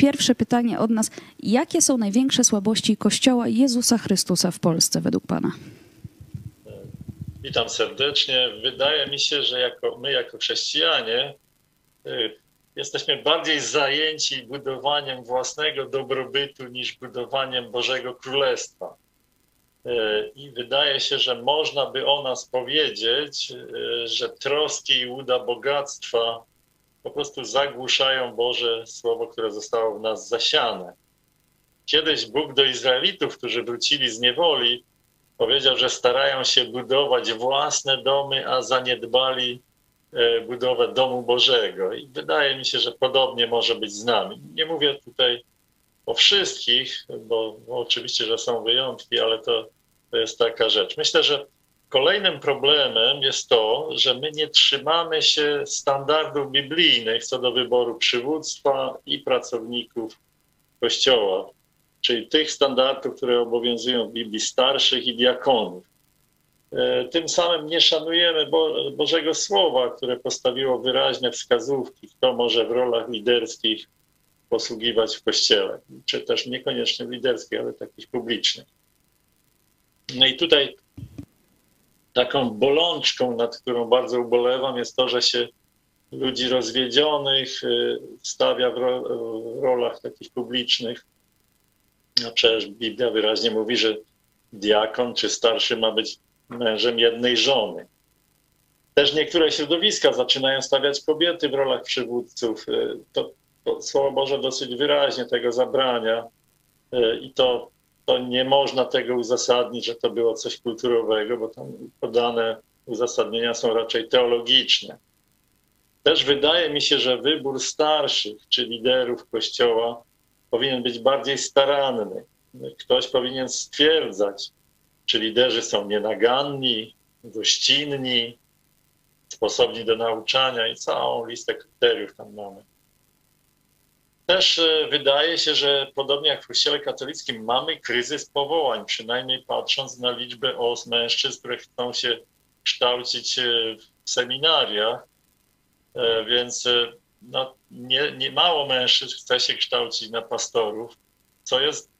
pierwsze pytanie od nas. Jakie są największe słabości Kościoła Jezusa Chrystusa w Polsce według Pana? Witam serdecznie. Wydaje mi się, że jako, my, jako chrześcijanie, y, jesteśmy bardziej zajęci budowaniem własnego dobrobytu niż budowaniem Bożego Królestwa. Y, I wydaje się, że można by o nas powiedzieć, y, że troski i łuda bogactwa po prostu zagłuszają Boże Słowo, które zostało w nas zasiane. Kiedyś Bóg do Izraelitów, którzy wrócili z niewoli, powiedział, że starają się budować własne domy, a zaniedbali e, budowę domu Bożego. I wydaje mi się, że podobnie może być z nami. Nie mówię tutaj o wszystkich, bo, oczywiście, że są wyjątki, ale to, to jest taka rzecz. Myślę, że kolejnym problemem jest to, że my nie trzymamy się standardów biblijnych co do wyboru przywództwa i pracowników Kościoła czyli tych standardów, które obowiązują w Biblii starszych i diakonów. E, tym samym nie szanujemy Bo Bożego Słowa, które postawiło wyraźne wskazówki, kto może w rolach liderskich posługiwać w kościele, czy też niekoniecznie liderskich, ale takich publicznych. No i tutaj taką bolączką, nad którą bardzo ubolewam, jest to, że się ludzi rozwiedzionych e, stawia w rolach takich publicznych, no przecież Biblia wyraźnie mówi, że diakon czy starszy ma być mężem jednej żony. Też niektóre środowiska zaczynają stawiać kobiety w rolach przywódców. Y, to, to Słowo Boże dosyć wyraźnie tego zabrania y, i to, to nie można tego uzasadnić, że to było coś kulturowego, bo tam podane uzasadnienia są raczej teologiczne. Też wydaje mi się, że wybór starszych czy liderów Kościoła powinien być bardziej staranny. Ktoś powinien stwierdzać, czy liderzy są nienaganni, gościnni, sposobni do nauczania i całą listę kryteriów tam mamy. Też e, wydaje się, że podobnie jak w Kościele katolickim mamy kryzys powołań, przynajmniej patrząc na liczbę os mężczyzn, które chcą się kształcić e, w seminariach, e, więc no, nie, nie mało mężczyzn chce się kształcić na pastorów, co jest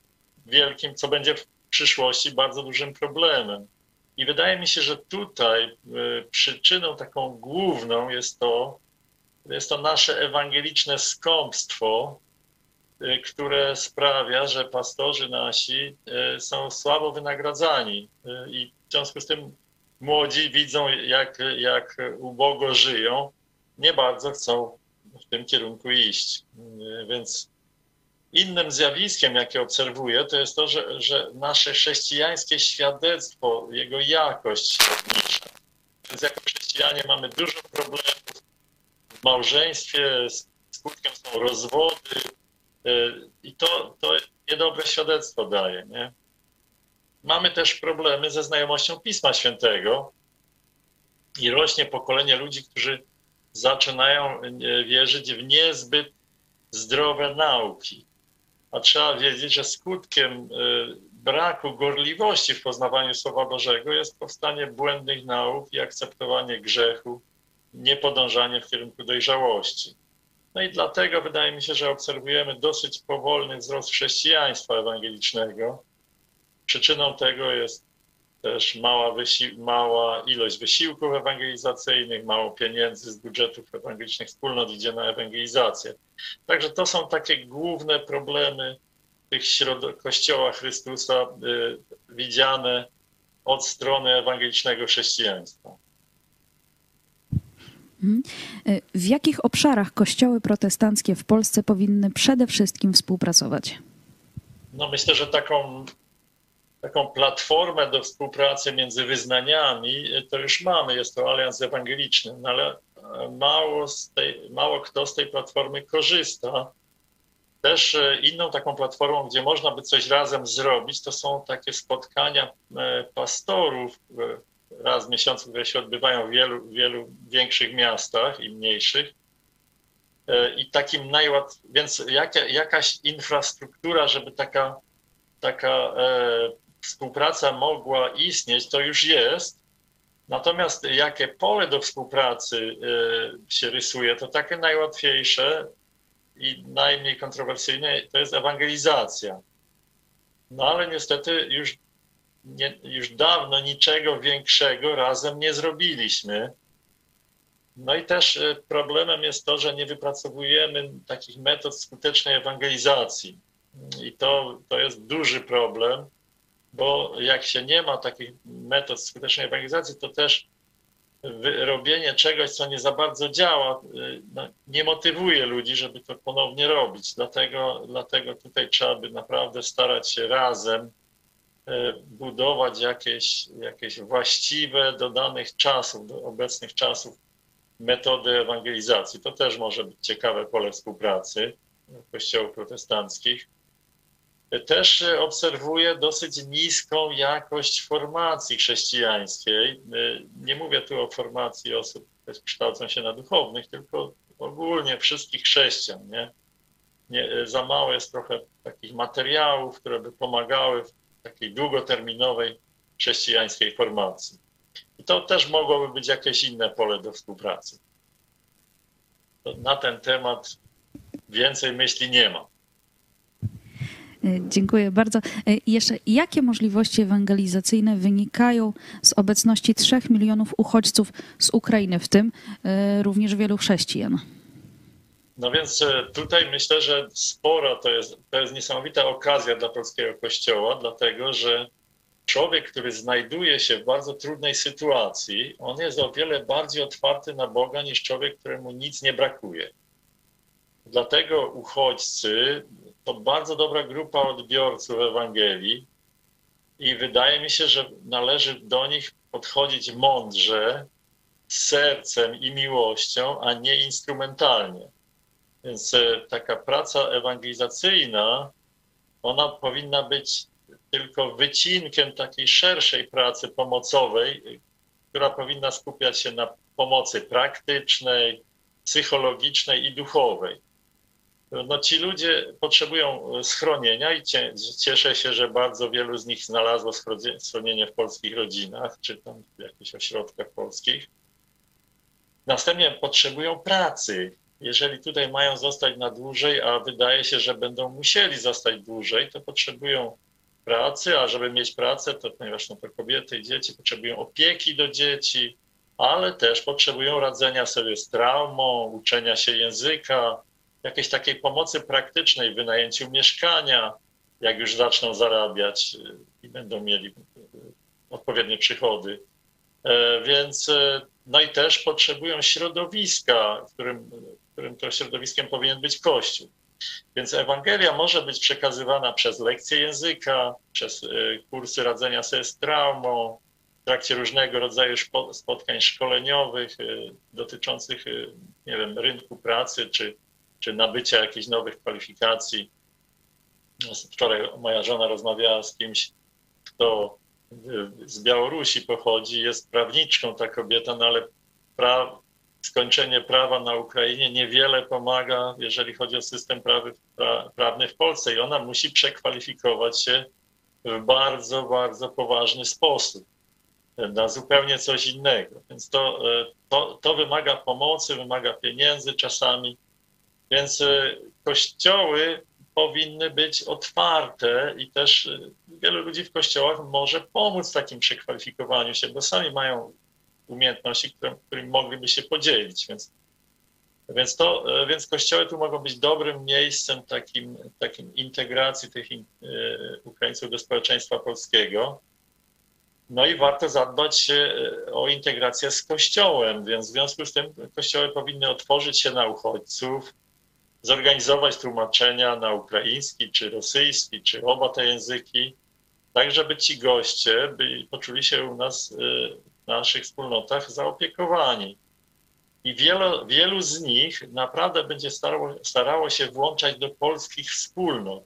wielkim, co będzie w przyszłości bardzo dużym problemem. I wydaje mi się, że tutaj przyczyną taką główną jest to, jest to nasze ewangeliczne skąpstwo, y, które sprawia, że pastorzy nasi y, są słabo wynagradzani i w związku z tym młodzi widzą, jak, jak ubogo żyją, nie bardzo chcą w tym kierunku iść. Więc innym zjawiskiem, jakie obserwuję, to jest to, że, że nasze chrześcijańskie świadectwo, jego jakość się obniża. Więc jako chrześcijanie mamy dużo problemów małżeństwie, skutkiem są rozwody y, i to, to niedobre świadectwo daje. Nie? Mamy też problemy ze znajomością Pisma Świętego i rośnie pokolenie ludzi, którzy zaczynają wierzyć w niezbyt zdrowe nauki. A trzeba wiedzieć, że skutkiem e, braku gorliwości w poznawaniu Słowa Bożego jest powstanie błędnych nauk i akceptowanie grzechu, niepodążanie w kierunku dojrzałości. No i dlatego wydaje mi się, że obserwujemy dosyć powolny wzrost chrześcijaństwa ewangelicznego. Przyczyną tego jest też mała, mała ilość wysiłków ewangelizacyjnych, mało pieniędzy z budżetów ewangelicznych wspólnot idzie na ewangelizację. Także to są takie główne problemy tych środ- Kościoła Chrystusa y, widziane od strony ewangelicznego chrześcijaństwa. Mhm. Y, w jakich obszarach kościoły protestanckie w Polsce powinny przede wszystkim współpracować? No myślę, że taką taką platformę do współpracy między wyznaniami, to już mamy, jest to Alians Ewangeliczny, no ale e, mało, tej, mało kto z tej platformy korzysta. Też e, inną taką platformą, gdzie można by coś razem zrobić, to są takie spotkania e, pastorów raz w miesiącu, które się odbywają w wielu, wielu większych miastach i mniejszych. I takim najłatwiejszym, więc jaka, jakaś infrastruktura, żeby taka, taka współpraca mogła istnieć, to już jest. Natomiast jakie pole do współpracy y, się rysuje, to takie najłatwiejsze i najmniej kontrowersyjne to jest ewangelizacja. No ale niestety już, nie, już dawno niczego większego razem nie zrobiliśmy. No i też e, problemem jest to, że nie wypracowujemy takich metod skutecznej ewangelizacji. I to, to jest duży problem, bo jak się nie ma takich metod skutecznej ewangelizacji, to też robienie czegoś, co nie za bardzo działa, y, no, nie motywuje ludzi, żeby to ponownie robić. Dlatego, dlatego tutaj trzeba by naprawdę starać się razem budować jakieś, jakieś właściwe do danych czasów, do obecnych czasów metody ewangelizacji. To też może być ciekawe pole współpracy kościołów protestanckich też obserwuję dosyć niską jakość formacji chrześcijańskiej. Nie mówię tu o formacji osób, które kształcą się na duchownych, tylko ogólnie wszystkich chrześcijan. Nie? Nie, za mało jest trochę takich materiałów, które by pomagały w takiej długoterminowej chrześcijańskiej formacji. I to też mogłoby być jakieś inne pole do współpracy. na ten temat więcej myśli nie ma. E, dziękuję bardzo. E, jeszcze jakie możliwości ewangelizacyjne wynikają z obecności 3 milionów uchodźców z Ukrainy, w tym e, również wielu chrześcijan? No więc tutaj myślę, że spora to jest, to jest niesamowita okazja dla polskiego kościoła, dlatego że człowiek, który znajduje się w bardzo trudnej sytuacji, on jest o wiele bardziej otwarty na Boga niż człowiek, któremu nic nie brakuje. Dlatego uchodźcy to bardzo dobra grupa odbiorców Ewangelii i wydaje mi się, że należy do nich podchodzić mądrze, sercem i miłością, a nie instrumentalnie. Więc e, taka praca ewangelizacyjna, ona powinna być tylko wycinkiem takiej szerszej pracy pomocowej, która powinna skupiać się na pomocy praktycznej, psychologicznej i duchowej no ci ludzie potrzebują e, schronienia i cieszę się, że bardzo wielu z nich znalazło schronienie w polskich rodzinach, czy tam w jakichś ośrodkach polskich. Następnie potrzebują pracy. Jeżeli tutaj mają zostać na dłużej, a wydaje się, że będą musieli zostać dłużej, to potrzebują pracy, a żeby mieć pracę, to ponieważ no to kobiety i dzieci potrzebują opieki do dzieci, ale też potrzebują radzenia sobie z traumą, uczenia się języka, jakiejś takiej pomocy praktycznej, wynajęciu mieszkania, jak już zaczną zarabiać y, i będą mieli y, odpowiednie przychody. E, więc e, no i też potrzebują środowiska, w którym, którym to środowiskiem powinien być Kościół. Więc Ewangelia może być przekazywana przez lekcje języka, przez y, kursy radzenia sobie z traumą, w trakcie różnego rodzaju spotkań szkoleniowych dotyczących, nie wiem, rynku pracy czy czy nabycia jakichś nowych kwalifikacji. Wczoraj moja żona rozmawiała z kimś, kto z Białorusi pochodzi, jest prawniczką ta kobieta, no ale pra, skończenie prawa na Ukrainie niewiele pomaga, jeżeli chodzi o system prawy, pra, prawny w Polsce i ona musi przekwalifikować się w bardzo, bardzo poważny sposób na zupełnie coś innego. Więc to, to, to wymaga pomocy, wymaga pieniędzy czasami, więc y, kościoły powinny być otwarte i też y, wielu ludzi w kościołach może pomóc w takim przekwalifikowaniu się, bo sami mają umiejętności, którym, którym mogliby się podzielić. Więc, więc, to, y, więc kościoły tu mogą być dobrym miejscem takim, takim integracji tych Ukraińców do społeczeństwa polskiego. No i warto zadbać o integrację z Kościołem, więc w związku z tym kościoły powinny otworzyć się na uchodźców, zorganizować tłumaczenia na ukraiński, czy rosyjski, czy oba te języki, tak żeby ci goście by, poczuli się u nas y, w naszych wspólnotach zaopiekowani. I wielu, wielu z nich naprawdę będzie starało, starało się włączać do polskich wspólnot,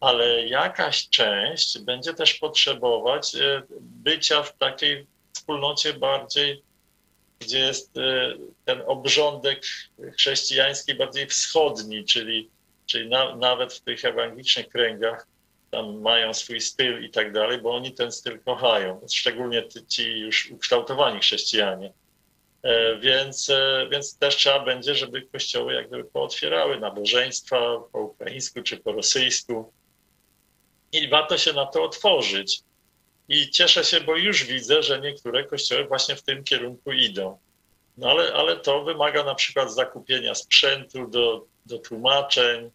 ale jakaś część będzie też potrzebować y, bycia w takiej wspólnocie bardziej gdzie jest e, ten obrządek chrześcijański bardziej wschodni, czyli, czyli na, nawet w tych ewangelicznych kręgach tam mają swój styl i tak dalej, bo oni ten styl kochają, szczególnie ci już ukształtowani chrześcijanie. E, więc, e, więc też trzeba będzie, żeby kościoły jak gdyby pootwierały nabożeństwa po ukraińsku czy po rosyjsku. I warto się na to otworzyć. I cieszę się, bo już widzę, że niektóre kościoły właśnie w tym kierunku idą. No ale, ale to wymaga na przykład zakupienia sprzętu do, do tłumaczeń,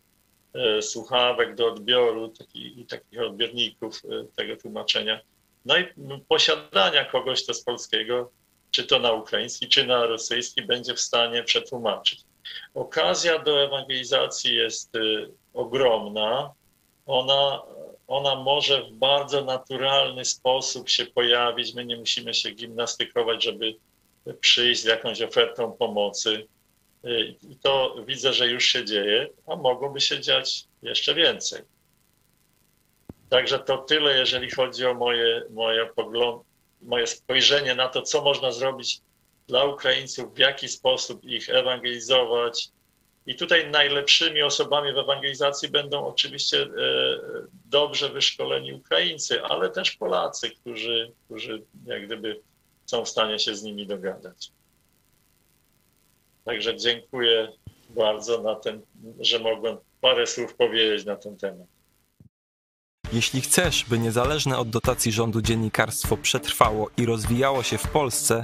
e, słuchawek do odbioru taki, takich odbiorników e, tego tłumaczenia. No i posiadania kogoś to z polskiego, czy to na ukraiński, czy na rosyjski, będzie w stanie przetłumaczyć. Okazja do ewangelizacji jest y, ogromna. Ona, ona może w bardzo naturalny sposób się pojawić. My nie musimy się gimnastykować, żeby przyjść z jakąś ofertą pomocy. I to widzę, że już się dzieje, a mogłoby się dziać jeszcze więcej. Także to tyle, jeżeli chodzi o moje, moje, pogląd, moje spojrzenie na to, co można zrobić dla Ukraińców, w jaki sposób ich ewangelizować. I tutaj najlepszymi osobami w ewangelizacji będą oczywiście e, dobrze wyszkoleni Ukraińcy, ale też Polacy, którzy, którzy jak gdyby są w stanie się z nimi dogadać. Także dziękuję bardzo na ten, że mogłem parę słów powiedzieć na ten temat. Jeśli chcesz, by niezależne od dotacji rządu dziennikarstwo przetrwało i rozwijało się w Polsce,